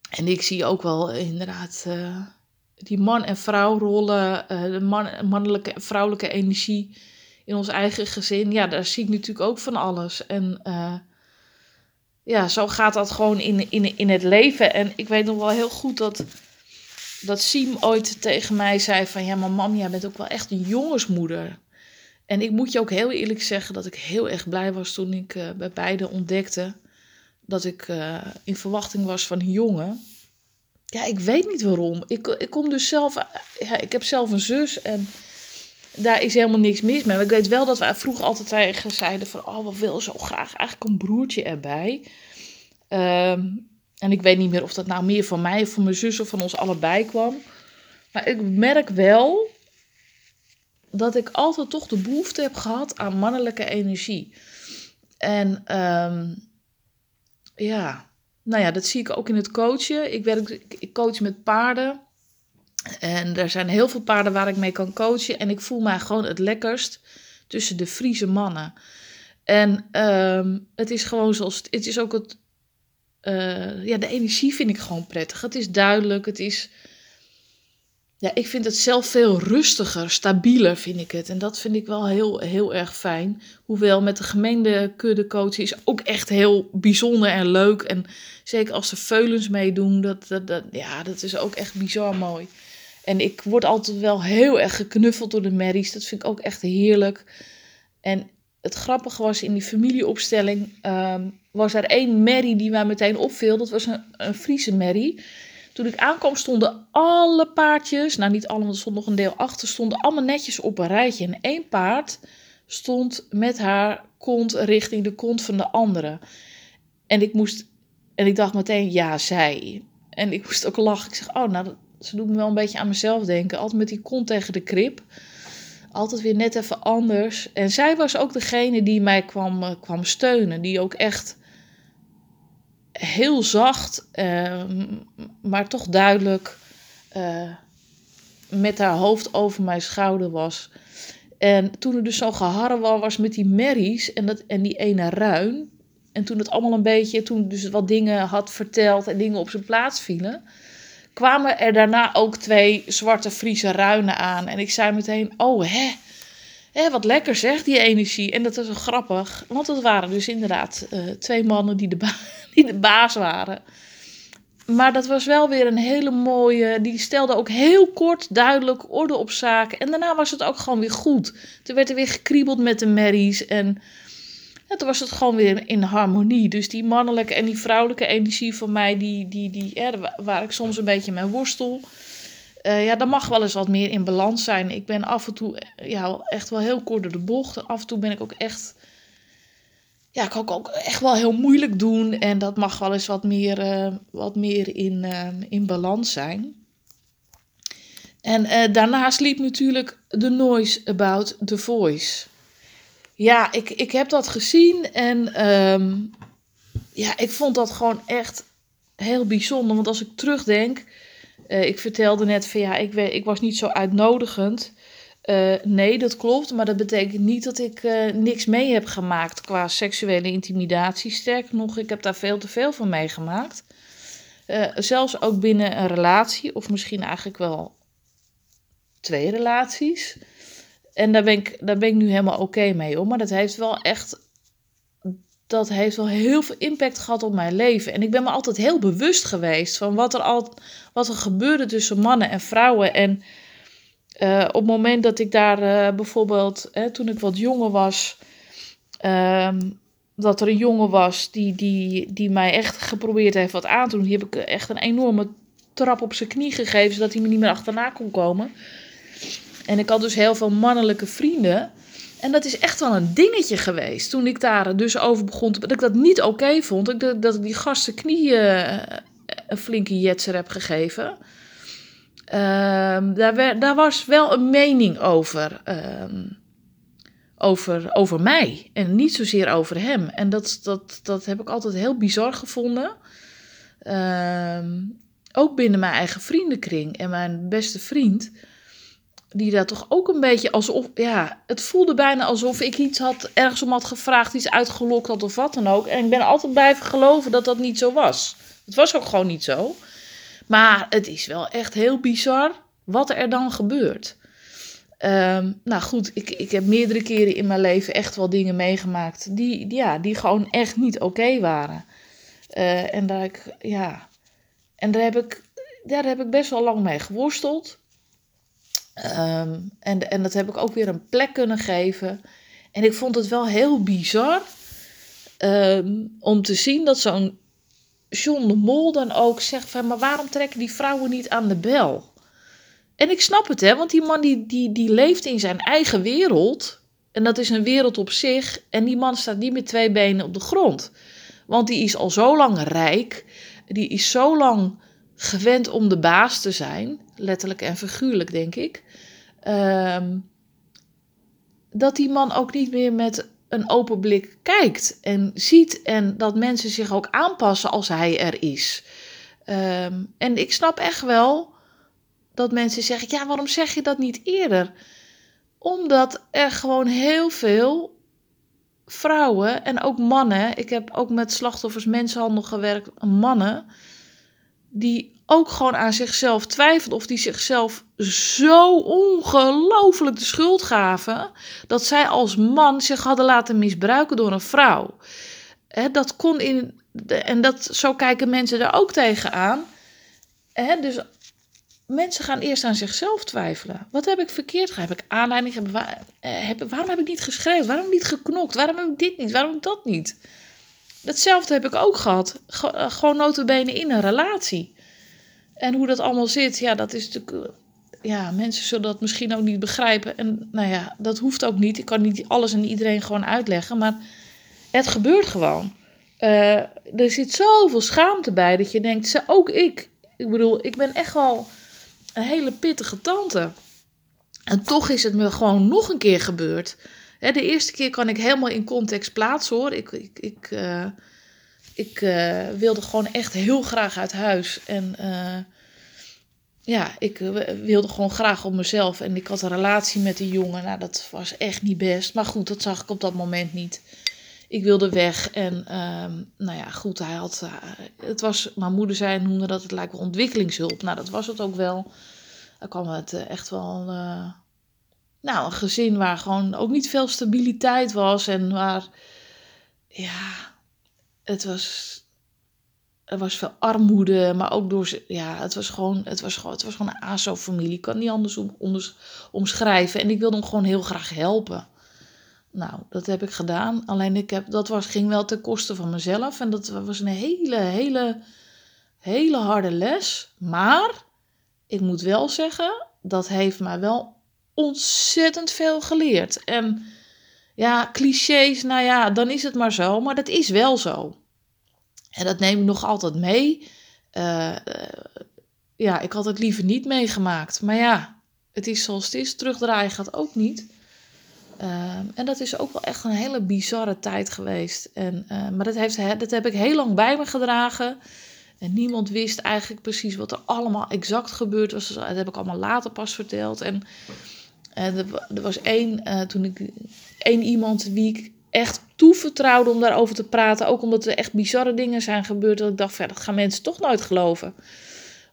En ik zie ook wel inderdaad uh, die man- en vrouwrollen, uh, de man, mannelijke en vrouwelijke energie in ons eigen gezin. Ja, daar zie ik natuurlijk ook van alles. En ja, zo gaat dat gewoon in, in, in het leven. En ik weet nog wel heel goed dat, dat Siem ooit tegen mij zei van... Ja, maar mam, jij bent ook wel echt een jongensmoeder. En ik moet je ook heel eerlijk zeggen dat ik heel erg blij was toen ik uh, bij beide ontdekte... dat ik uh, in verwachting was van een jongen. ja, ik weet niet waarom. Ik, ik kom dus zelf, ja, ik heb zelf een zus en daar is helemaal niks mis mee. Maar ik weet wel dat we vroeger altijd tegen zeiden van, oh, we willen zo graag eigenlijk een broertje erbij. Ehm, en ik weet niet meer of dat nou meer van mij of van mijn zus of van ons allebei kwam. Maar ik merk wel dat ik altijd toch de behoefte heb gehad aan mannelijke energie. En ehm, ja, nou ja, dat zie ik ook in het coachen. Ik, werk, ik coach met paarden. En er zijn heel veel paarden waar ik mee kan coachen. En ik voel mij gewoon het lekkerst tussen de Friese mannen. En ehm, het is gewoon zoals. Het is ook het. Uh, ja, de energie vind ik gewoon prettig. Het is duidelijk. Het is ja, ik vind het zelf veel rustiger, stabieler vind ik het. En dat vind ik wel heel, heel erg fijn. Hoewel met de gemeente kudde coachen is ook echt heel bijzonder en leuk. En zeker als ze veulens meedoen, dat, dat, dat, ja, dat is ook echt bizar mooi. En ik word altijd wel heel erg geknuffeld door de merries. Dat vind ik ook echt heerlijk. En het grappige was in die familieopstelling, um, was er één merrie die mij meteen opviel. Dat was een, een Friese merrie. Toen ik aankwam stonden alle paardjes, nou niet allemaal, er stond nog een deel achter, stonden allemaal netjes op een rijtje. En één paard stond met haar kont richting de kont van de andere. En ik moest, en ik dacht meteen, ja, zij. En ik moest ook lachen. Ik zeg, oh, nou, ze doet me wel een beetje aan mezelf denken. Altijd met die kont tegen de krip. Altijd weer net even anders. En zij was ook degene die mij kwam, eh, kwam steunen. Die ook echt heel zacht, ehm, maar toch duidelijk uh, met haar hoofd over mijn schouder was. En toen er dus zo geharrewar was met die merries en, en die ene ruin. En toen het allemaal een beetje, toen dus wat dingen had verteld en dingen op zijn plaats vielen. Kwamen er daarna ook twee zwarte Friese ruinen aan. En ik zei meteen, oh hè, hè wat lekker zeg, die energie. En dat was zo grappig, want het waren dus inderdaad uh, twee mannen die de, <laughs> die de baas waren. Maar dat was wel weer een hele mooie. Die stelde ook heel kort, duidelijk orde op zaken. En daarna was het ook gewoon weer goed. Toen werd er weer gekriebeld met de merries. En ja, toen was het gewoon weer in harmonie. Dus die mannelijke en die vrouwelijke energie van mij, die, die, die, ja, waar ik soms een beetje mee worstel. Uh, ja, daar mag wel eens wat meer in balans zijn. Ik ben af en toe ja, echt wel heel kort door de bocht. Af en toe ben ik ook echt ja, kan ik ook echt wel heel moeilijk doen. En dat mag wel eens wat meer, uh, wat meer in, in balans zijn. En daarnaast liep natuurlijk de noise about the voice. Ja, ik, ik heb dat gezien en um, ja, ik vond dat gewoon echt heel bijzonder. Want als ik terugdenk, ik vertelde net van ja, ik, ik was niet zo uitnodigend. Uh, nee, dat klopt, maar dat betekent niet dat ik uh, niks mee heb gemaakt qua seksuele intimidatie. Sterker nog, ik heb daar veel te veel van meegemaakt. Zelfs ook binnen een relatie, of misschien eigenlijk wel twee relaties. En daar ben ik, daar ben ik nu helemaal oké mee hoor. Maar dat heeft wel echt. Dat heeft wel heel veel impact gehad op mijn leven. En ik ben me altijd heel bewust geweest van wat er, al, wat er gebeurde tussen mannen en vrouwen. En uh, op het moment dat ik daar uh, bijvoorbeeld, hè, toen ik wat jonger was, uh, dat er een jongen was die, die, die mij echt geprobeerd heeft wat aan te doen. Die heb ik echt een enorme trap op zijn knie gegeven, zodat hij me niet meer achterna kon komen. En ik had dus heel veel mannelijke vrienden. En dat is echt wel een dingetje geweest. Toen ik daar dus over begon, dat ik dat niet oké vond. Dat, ik die gasten knieën eh, een flinke jetser heb gegeven. Um, daar, daar, was wel een mening over, um, over, over mij en niet zozeer over hem. En dat, dat, dat heb ik altijd heel bizar gevonden. Um, ook binnen mijn eigen vriendenkring en mijn beste vriend, die daar toch ook een beetje alsof, ja, het voelde bijna alsof ik iets had, ergens om had gevraagd, iets uitgelokt had of wat dan ook. En ik ben altijd blijven geloven dat dat niet zo was. Het was ook gewoon niet zo. Maar het is wel echt heel bizar wat er dan gebeurt. Um, nou goed, ik, ik heb meerdere keren in mijn leven echt wel dingen meegemaakt die, ja, die gewoon echt niet oké waren. Uh, en, daar, ik, ja, en daar, heb ik, daar heb ik best wel lang mee geworsteld. Um, en, en dat heb ik ook weer een plek kunnen geven. En ik vond het wel heel bizar um, om te zien dat zo'n John de Mol dan ook zegt van, maar waarom trekken die vrouwen niet aan de bel? En ik snap het, hè, want die man die, die, die leeft in zijn eigen wereld. En dat is een wereld op zich. En die man staat niet met twee benen op de grond. Want die is al zo lang rijk. Die is zo lang gewend om de baas te zijn. Letterlijk en figuurlijk, denk ik. Ehm, dat die man ook niet meer met een open blik kijkt en ziet. En dat mensen zich ook aanpassen als hij er is. Ehm, en ik snap echt wel dat mensen zeggen: ja, waarom zeg je dat niet eerder? Omdat er gewoon heel veel vrouwen en ook mannen, ik heb ook met slachtoffers mensenhandel gewerkt, mannen, die ook gewoon aan zichzelf twijfelden of die zichzelf zo ongelooflijk de schuld gaven dat zij als man zich hadden laten misbruiken door een vrouw. dat kon in, en dat, zo kijken mensen er ook tegenaan. He, dus mensen gaan eerst aan zichzelf twijfelen. Wat heb ik verkeerd gedaan? Heb ik aanleiding? Heb, eh, heb, waarom heb ik niet geschreven? Waarom niet geknokt? Waarom heb ik dit niet? Waarom dat niet? Hetzelfde heb ik ook gehad. Eh, gewoon notabene in een relatie. En hoe dat allemaal zit, ja, dat is natuurlijk... Eh, ja, mensen zullen dat misschien ook niet begrijpen. En nou ja, dat hoeft ook niet. Ik kan niet alles en iedereen gewoon uitleggen. Maar het gebeurt gewoon. er zit zoveel schaamte bij dat je denkt, ook ik. Ik bedoel, ik ben echt wel een hele pittige tante. En toch is het me gewoon nog een keer gebeurd. de eerste keer kan ik helemaal in context plaatsen hoor. Ik, ik, ik, uh, ik wilde gewoon echt heel graag uit huis. En ja, ik wilde gewoon graag op mezelf. En ik had een relatie met die jongen. Nou, dat was echt niet best. Maar goed, dat zag ik op dat moment niet. Ik wilde weg. En um, nou ja, goed, hij had. het was, mijn moeder zei, noemde dat het lijkt wel ontwikkelingshulp. Nou, dat was het ook wel. Dan kwam het echt wel. Nou, een gezin waar gewoon ook niet veel stabiliteit was. En waar. Ja, het was. Er was veel armoede, maar ook door. Ja, het was gewoon, het was gewoon, het was gewoon een ASO-familie. Ik kan niet anders om, omschrijven. En ik wilde hem gewoon heel graag helpen. Nou, dat heb ik gedaan. Alleen ik heb, dat was, ging wel ten koste van mezelf. En dat was een hele, hele, hele harde les. Maar ik moet wel zeggen, dat heeft mij wel ontzettend veel geleerd. En ja, clichés, nou ja, dan is het maar zo. Maar dat is wel zo. En dat neem ik nog altijd mee. Uh, ja, ik had het liever niet meegemaakt. Maar ja, het is zoals het is. Terugdraaien gaat ook niet. Ehm, en dat is ook wel echt een hele bizarre tijd geweest. En, maar dat, heeft, dat heb ik heel lang bij me gedragen. En niemand wist eigenlijk precies wat er allemaal exact gebeurd was. Dat heb ik allemaal later pas verteld. En er, was één, toen ik, één iemand wie ik echt toevertrouwde om daarover te praten. Ook omdat er echt bizarre dingen zijn gebeurd. Dat ik dacht, dat gaan mensen toch nooit geloven.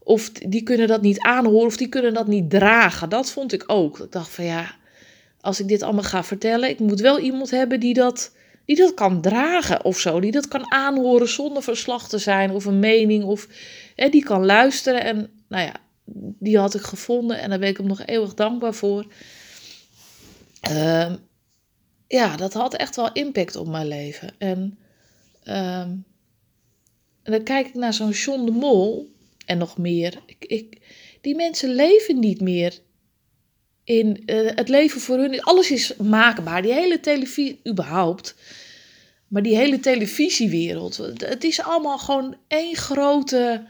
Of die kunnen dat niet aanhoren of die kunnen dat niet dragen. Dat vond ik ook. Ik dacht van ja, als ik dit allemaal ga vertellen, ik moet wel iemand hebben die dat, die dat kan dragen of zo. Die dat kan aanhoren zonder verslag te zijn of een mening. Of hè, die kan luisteren. En nou ja, die had ik gevonden en daar ben ik hem nog eeuwig dankbaar voor. Uh, ja, dat had echt wel impact op mijn leven. En, uh, en dan kijk ik naar zo'n John de Mol en nog meer. Ik, ik, die mensen leven niet meer in uh, het leven voor hun. Alles is maakbaar. Die hele televisie, überhaupt. Maar die hele televisiewereld. Het is allemaal gewoon één grote.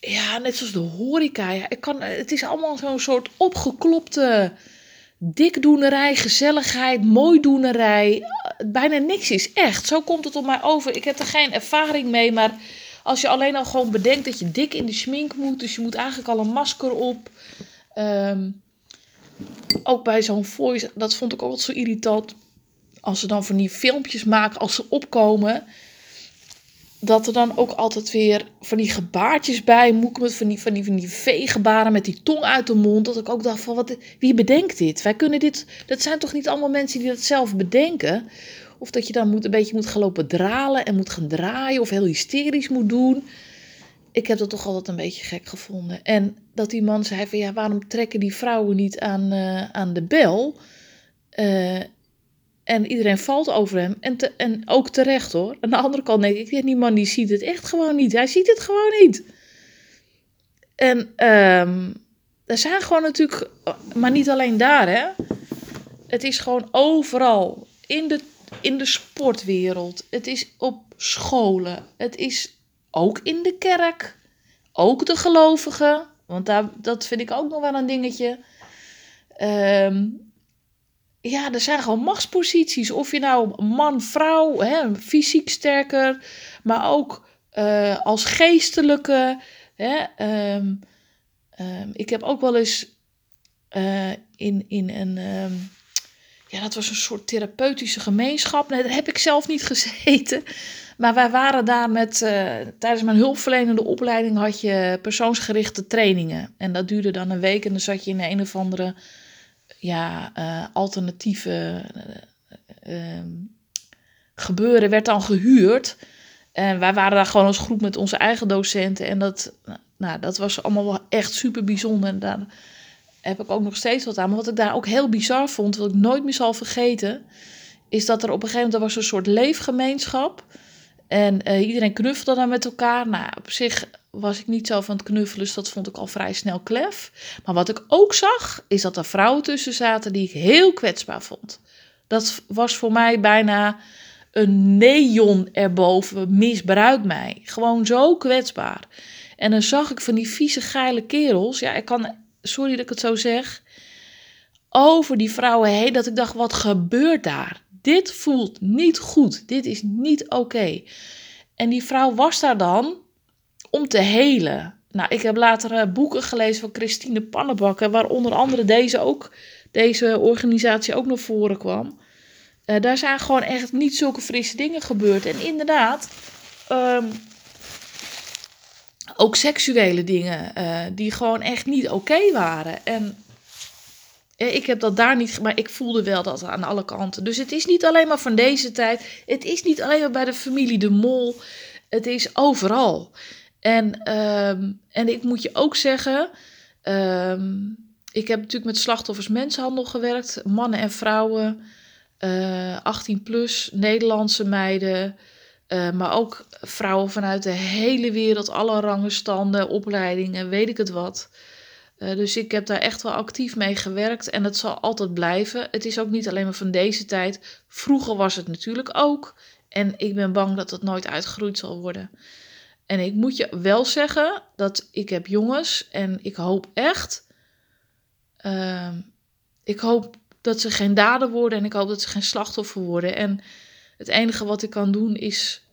Ja, net zoals de horeca. Ja, ik kan, het is allemaal zo'n soort opgeklopte dikdoenerij, gezelligheid, mooidoenerij. Bijna niks is echt. Zo komt het op mij over. Ik heb er geen ervaring mee, maar als je alleen al gewoon bedenkt dat je dik in de schmink moet, dus je moet eigenlijk al een masker op. Um, ook bij zo'n voice, dat vond ik ook wat zo irritant. Als ze dan van die filmpjes maken, als ze opkomen. Dat er dan ook altijd weer van die gebaartjes bij met van die, van die, van die veegebaren met die tong uit de mond. Dat ik ook dacht van, wat, wie bedenkt dit? Wij kunnen dit, dat zijn toch niet allemaal mensen die dat zelf bedenken? Of dat je dan moet, een beetje moet gaan lopen dralen en moet gaan draaien of heel hysterisch moet doen ik heb dat toch altijd een beetje gek gevonden. En dat die man zei van ja, waarom trekken die vrouwen niet aan, uh, aan de bel? Uh, en iedereen valt over hem. En, en ook terecht hoor. Aan de andere kant denk ik, die man die ziet het echt gewoon niet. Hij ziet het gewoon niet. En um, er zijn gewoon natuurlijk, maar niet alleen daar hè. Het is gewoon overal. In de, in de sportwereld. Het is op scholen. Het is ook in de kerk. Ook de gelovigen. Want daar, dat vind ik ook nog wel een dingetje. Um, ja, er zijn gewoon machtsposities. Of je nou man, vrouw, hè, fysiek sterker, maar ook uh, als geestelijke. Hè, um, um, ik heb ook wel eens uh, in, in een. Um, ja, dat was een soort therapeutische gemeenschap. Nee, daar heb ik zelf niet <laughs> gezeten. Maar wij waren daar met. Uh, tijdens mijn hulpverlenende opleiding had je persoonsgerichte trainingen. En dat duurde dan een week. En dan zat je in een of andere ja, uh, alternatieve uh, gebeuren werd dan gehuurd. En wij waren daar gewoon als groep met onze eigen docenten. En dat, nou, dat was allemaal wel echt super bijzonder. En daar heb ik ook nog steeds wat aan. Maar wat ik daar ook heel bizar vond, wat ik nooit meer zal vergeten, is dat er op een gegeven moment was een soort leefgemeenschap. En uh, iedereen knuffelde dan met elkaar. Nou, op zich was ik niet zo van het knuffelen, dus dat vond ik al vrij snel klef. Maar wat ik ook zag, is dat er vrouwen tussen zaten die ik heel kwetsbaar vond. Dat was voor mij bijna een neon erboven, misbruik mij. Gewoon zo kwetsbaar. En dan zag ik van die vieze geile kerels, ja, ik kan, sorry dat ik het zo zeg, over die vrouwen heen, dat ik dacht, wat gebeurt daar? Dit voelt niet goed, dit is niet oké. En die vrouw was daar dan om te helen. Nou, ik heb later uh, boeken gelezen van Christine Pannenbakken, waar onder andere deze, ook, deze organisatie ook naar voren kwam. Uh, daar zijn gewoon echt niet zulke frisse dingen gebeurd. En inderdaad, um, ook seksuele dingen uh, die gewoon echt niet oké waren. En ik heb dat daar niet, maar ik voelde wel dat aan alle kanten. Dus het is niet alleen maar van deze tijd. Het is niet alleen maar bij de familie De Mol. Het is overal. En, um, en ik moet je ook zeggen, um, ik heb natuurlijk met slachtoffers mensenhandel gewerkt, mannen en vrouwen, uh, eh, 18 plus, Nederlandse meiden, uh, maar ook vrouwen vanuit de hele wereld, alle rangen, standen, opleidingen, weet ik het wat. Uh, dus ik heb daar echt wel actief mee gewerkt en het zal altijd blijven. Het is ook niet alleen maar van deze tijd. Vroeger was het natuurlijk ook. En ik ben bang dat het nooit uitgegroeid zal worden. En ik moet je wel zeggen dat ik heb jongens en ik hoop echt. Uh, ik hoop dat ze geen dader worden en ik hoop dat ze geen slachtoffer worden. En het enige wat ik kan doen is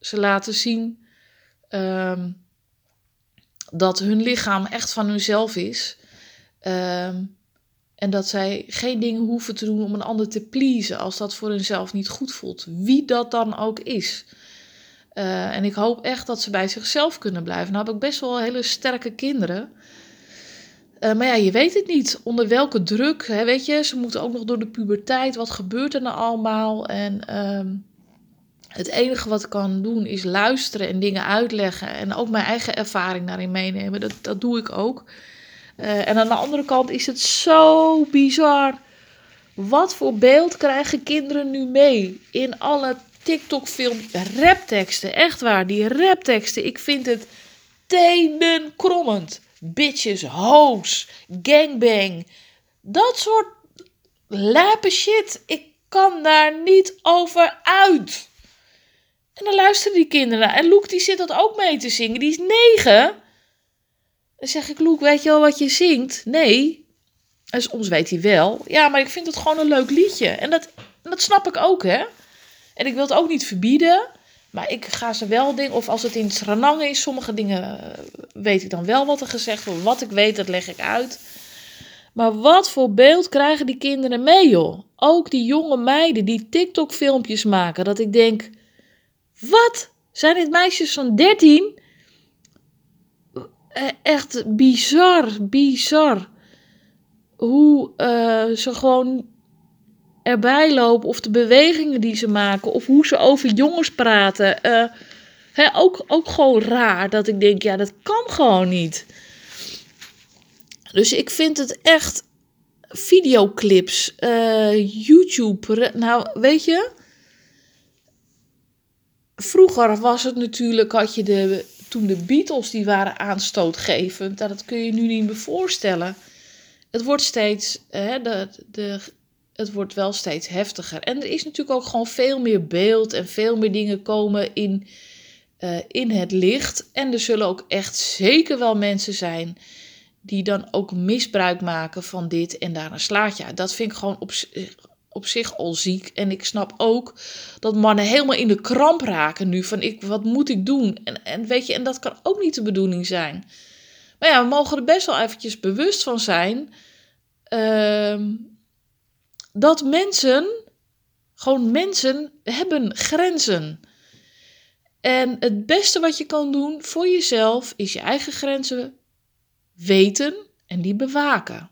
ze laten zien uh, dat hun lichaam echt van hunzelf is. Uh, en dat zij geen dingen hoeven te doen om een ander te pleasen als dat voor hunzelf niet goed voelt. Wie dat dan ook is. Uh, en ik hoop echt dat ze bij zichzelf kunnen blijven. Nou heb ik best wel hele sterke kinderen. Uh, maar ja, je weet het niet. Onder welke druk, hè, weet je. Ze moeten ook nog door de puberteit. Wat gebeurt er nou allemaal? En uh, het enige wat ik kan doen is luisteren en dingen uitleggen. En ook mijn eigen ervaring daarin meenemen. Dat, dat doe ik ook. Uh, en aan de andere kant is het zo bizar. Wat voor beeld krijgen kinderen nu mee in alle TikTok-film, rapteksten. Echt waar, die rapteksten. Ik vind het tenenkrommend. Bitches, hoes, gangbang. Dat soort lape shit. Ik kan daar niet over uit. En dan luisteren die kinderen. En Loek die zit dat ook mee te zingen. Die is negen. Dan zeg ik, Loek, weet je wel wat je zingt? Nee. En soms weet hij wel. Ja, maar ik vind het gewoon een leuk liedje. En dat, dat snap ik ook, hè. En ik wil het ook niet verbieden. Maar ik ga ze wel dingen, of als het in Sranang is, sommige dingen eh, weet ik dan wel wat er gezegd wordt. Wat ik weet, dat leg ik uit. Maar wat voor beeld krijgen die kinderen mee, joh? Ook die jonge meiden die TikTok-filmpjes maken. Dat ik denk: wat? Zijn dit meisjes van 13? Eh, echt bizar, bizar. Hoe uh, ze gewoon erbij lopen of de bewegingen die ze maken of hoe ze over jongens praten. Uh, ook, ook gewoon raar dat ik denk, ja, dat kan gewoon niet. Dus ik vind het echt videoclips, uh, YouTube. Nou, weet je, vroeger was het natuurlijk, had je de, toen de Beatles die waren aanstootgevend, dat kun je nu niet meer voorstellen. Het wordt steeds, hè, de, de, het wordt wel steeds heftiger. En er is natuurlijk ook gewoon veel meer beeld en veel meer dingen komen in, uh, in het licht. En er zullen ook echt zeker wel mensen zijn die dan ook misbruik maken van dit en daar een slaatje uit. Dat vind ik gewoon op, op zich al ziek. En ik snap ook dat mannen helemaal in de kramp raken nu. Van ik, wat moet ik doen? En, en weet je, en dat kan ook niet de bedoeling zijn. Maar ja, we mogen er best wel eventjes bewust van zijn. Uh, dat mensen, gewoon mensen, hebben grenzen. En het beste wat je kan doen voor jezelf is je eigen grenzen weten en die bewaken.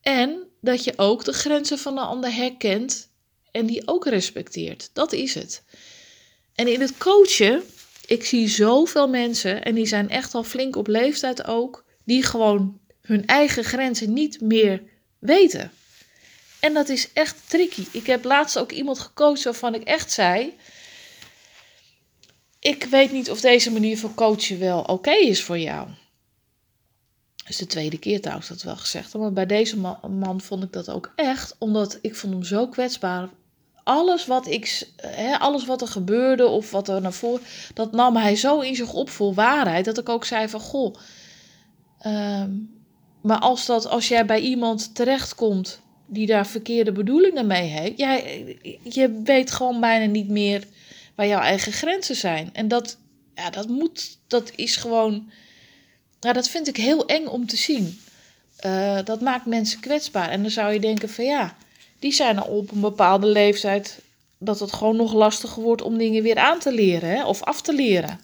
En dat je ook de grenzen van de ander herkent en die ook respecteert. Dat is het. En in het coachen, ik zie zoveel mensen, en die zijn echt al flink op leeftijd ook, die gewoon hun eigen grenzen niet meer weten. En dat is echt tricky. Ik heb laatst ook iemand gecoacht waarvan ik echt zei: Ik weet niet of deze manier van coachen wel oké is voor jou. Is de tweede keer trouwens dat wel gezegd. Maar bij deze man, vond ik dat ook echt, omdat ik vond hem zo kwetsbaar. Alles wat, ik, hè, alles wat er gebeurde of wat er naar voren, dat nam hij zo in zich op voor waarheid. Dat ik ook zei van, goh, ehm, maar als, dat, als jij bij iemand terechtkomt die daar verkeerde bedoelingen mee heeft, jij, je weet gewoon bijna niet meer waar jouw eigen grenzen zijn. En dat, ja, dat moet, dat is gewoon nou, dat vind ik heel eng om te zien. Uh, dat maakt mensen kwetsbaar. En dan zou je denken van ja, die zijn al op een bepaalde leeftijd dat het gewoon nog lastiger wordt om dingen weer aan te leren hè, of af te leren.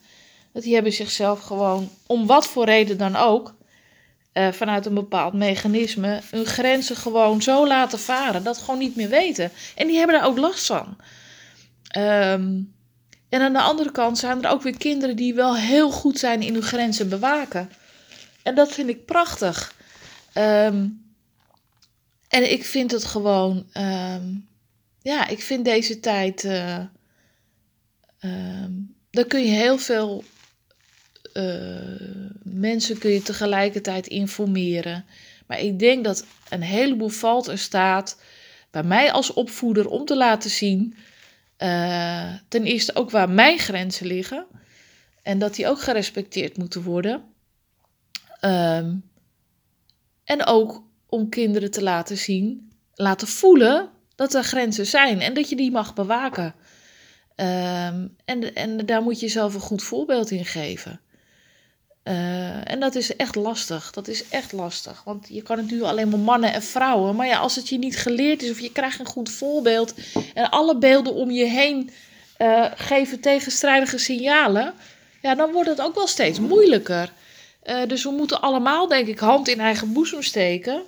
Dat die hebben zichzelf gewoon, om wat voor reden dan ook, uh, vanuit een bepaald mechanisme, hun grenzen gewoon zo laten varen dat gewoon niet meer weten. En die hebben daar ook last van. Um, en aan de andere kant zijn er ook weer kinderen die wel heel goed zijn in hun grenzen bewaken. En dat vind ik prachtig. Ehm, en ik vind het gewoon, ehm, ja, ik vind deze tijd, uh, daar kun je heel veel uh, mensen kun je tegelijkertijd informeren. Maar ik denk dat een heleboel valt er staat bij mij als opvoeder om te laten zien, uh, ten eerste ook waar mijn grenzen liggen en dat die ook gerespecteerd moeten worden. Um, en ook om kinderen te laten zien, laten voelen dat er grenzen zijn en dat je die mag bewaken. Um, en, en daar moet je zelf een goed voorbeeld in geven. Uh, en dat is echt lastig. Dat is echt lastig. Want je kan natuurlijk alleen maar mannen en vrouwen. Maar ja, als het je niet geleerd is of je krijgt een goed voorbeeld. En alle beelden om je heen uh, geven tegenstrijdige signalen. Ja, dan wordt het ook wel steeds moeilijker. Uh, dus we moeten allemaal, denk ik, hand in eigen boezem steken.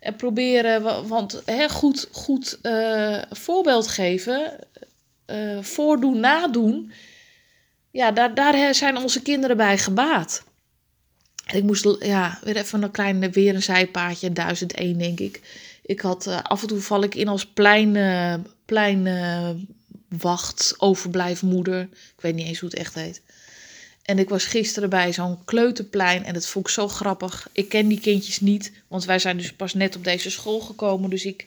En proberen, want goed, goed uh, voorbeeld geven, uh, voordoen, nadoen. Ja, daar, daar zijn onze kinderen bij gebaat. Ik moest, ja, weer even een klein, weer een zijpaadje, 1001 denk ik. Ik had, af en toe val ik in als plein, plein wacht, overblijfmoeder. Ik weet niet eens hoe het echt heet. En ik was gisteren bij zo'n kleuterplein en dat vond ik zo grappig. Ik ken die kindjes niet, want wij zijn dus pas net op deze school gekomen. Dus ik,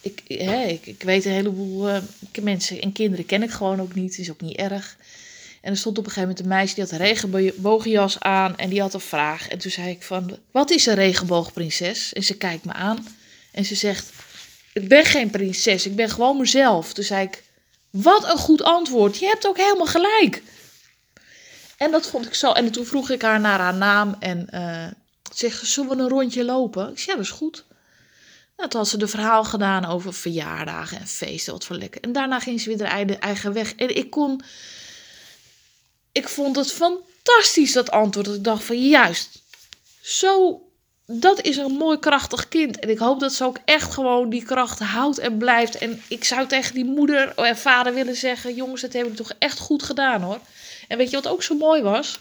ik, hè, ik, ik weet een heleboel uh, mensen en kinderen ken ik gewoon ook niet. is ook niet erg. En er stond op een gegeven moment een meisje die had een regenboogjas aan en die had een vraag. En toen zei ik van, wat is een regenboogprinses? En ze kijkt me aan en ze zegt, ik ben geen prinses, ik ben gewoon mezelf. Toen zei ik, wat een goed antwoord, je hebt ook helemaal gelijk. En dat vond ik zo. En toen vroeg ik haar naar haar naam en uh, zeg, zullen we een rondje lopen? Ik zei, ja, dat is goed. Nou, toen had ze de verhaal gedaan over verjaardagen en feesten, wat voor lekker. En daarna ging ze weer haar eigen weg. En ik kon, ik vond het fantastisch, dat antwoord. Ik dacht van, juist, zo, dat is een mooi krachtig kind. En ik hoop dat ze ook echt gewoon die kracht houdt en blijft. En ik zou tegen die moeder en vader willen zeggen, jongens, dat hebben we toch echt goed gedaan hoor. En weet je wat ook zo mooi was?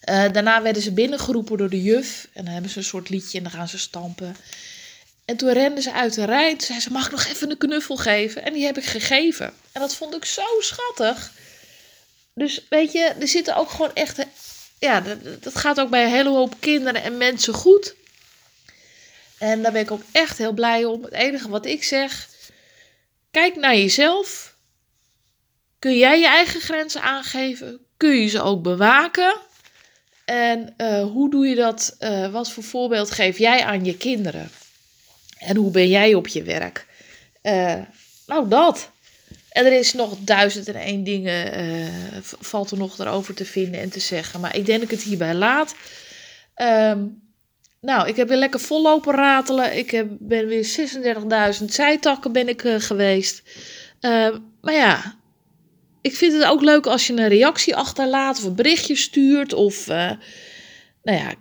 Eh, daarna werden ze binnengeroepen door de juf. En dan hebben ze een soort liedje en dan gaan ze stampen. En toen renden ze uit de rij. Toen zei ze, mag ik nog even een knuffel geven? En die heb ik gegeven. En dat vond ik zo schattig. Dus weet je, er zitten ook gewoon echt... Ja, dat, dat gaat ook bij een hele hoop kinderen en mensen goed. En daar ben ik ook echt heel blij om. Het enige wat ik zeg, kijk naar jezelf. Kun jij je eigen grenzen aangeven? Kun je ze ook bewaken? En uh, hoe doe je dat? Uh, wat voor voorbeeld geef jij aan je kinderen? En hoe ben jij op je werk? Uh, nou, dat. En er is nog duizend en één dingen, valt er nog erover te vinden en te zeggen. Maar ik denk dat ik het hierbij laat. Um, nou, ik heb weer lekker vollopen ratelen. Ik heb, ben weer 36.000 zijtakken ben ik geweest. Maar ja, ik vind het ook leuk als je een reactie achterlaat of een berichtje stuurt. Of, uh, nou ja,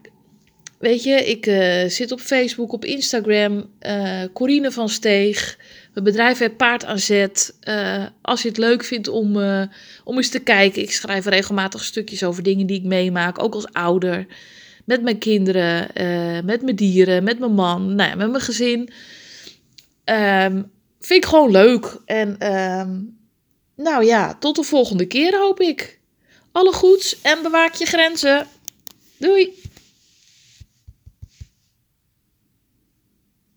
weet je, ik zit op Facebook, op Instagram. Corine van Steeg. Mijn bedrijf heeft Paard aan Zet. als je het leuk vindt om, om eens te kijken. Ik schrijf regelmatig stukjes over dingen die ik meemaak, ook als ouder met mijn kinderen, met mijn dieren, met mijn man, nou ja, met mijn gezin. Um, vind ik gewoon leuk. En um, nou ja, tot de volgende keer hoop ik. Alle goeds en bewaak je grenzen. Doei!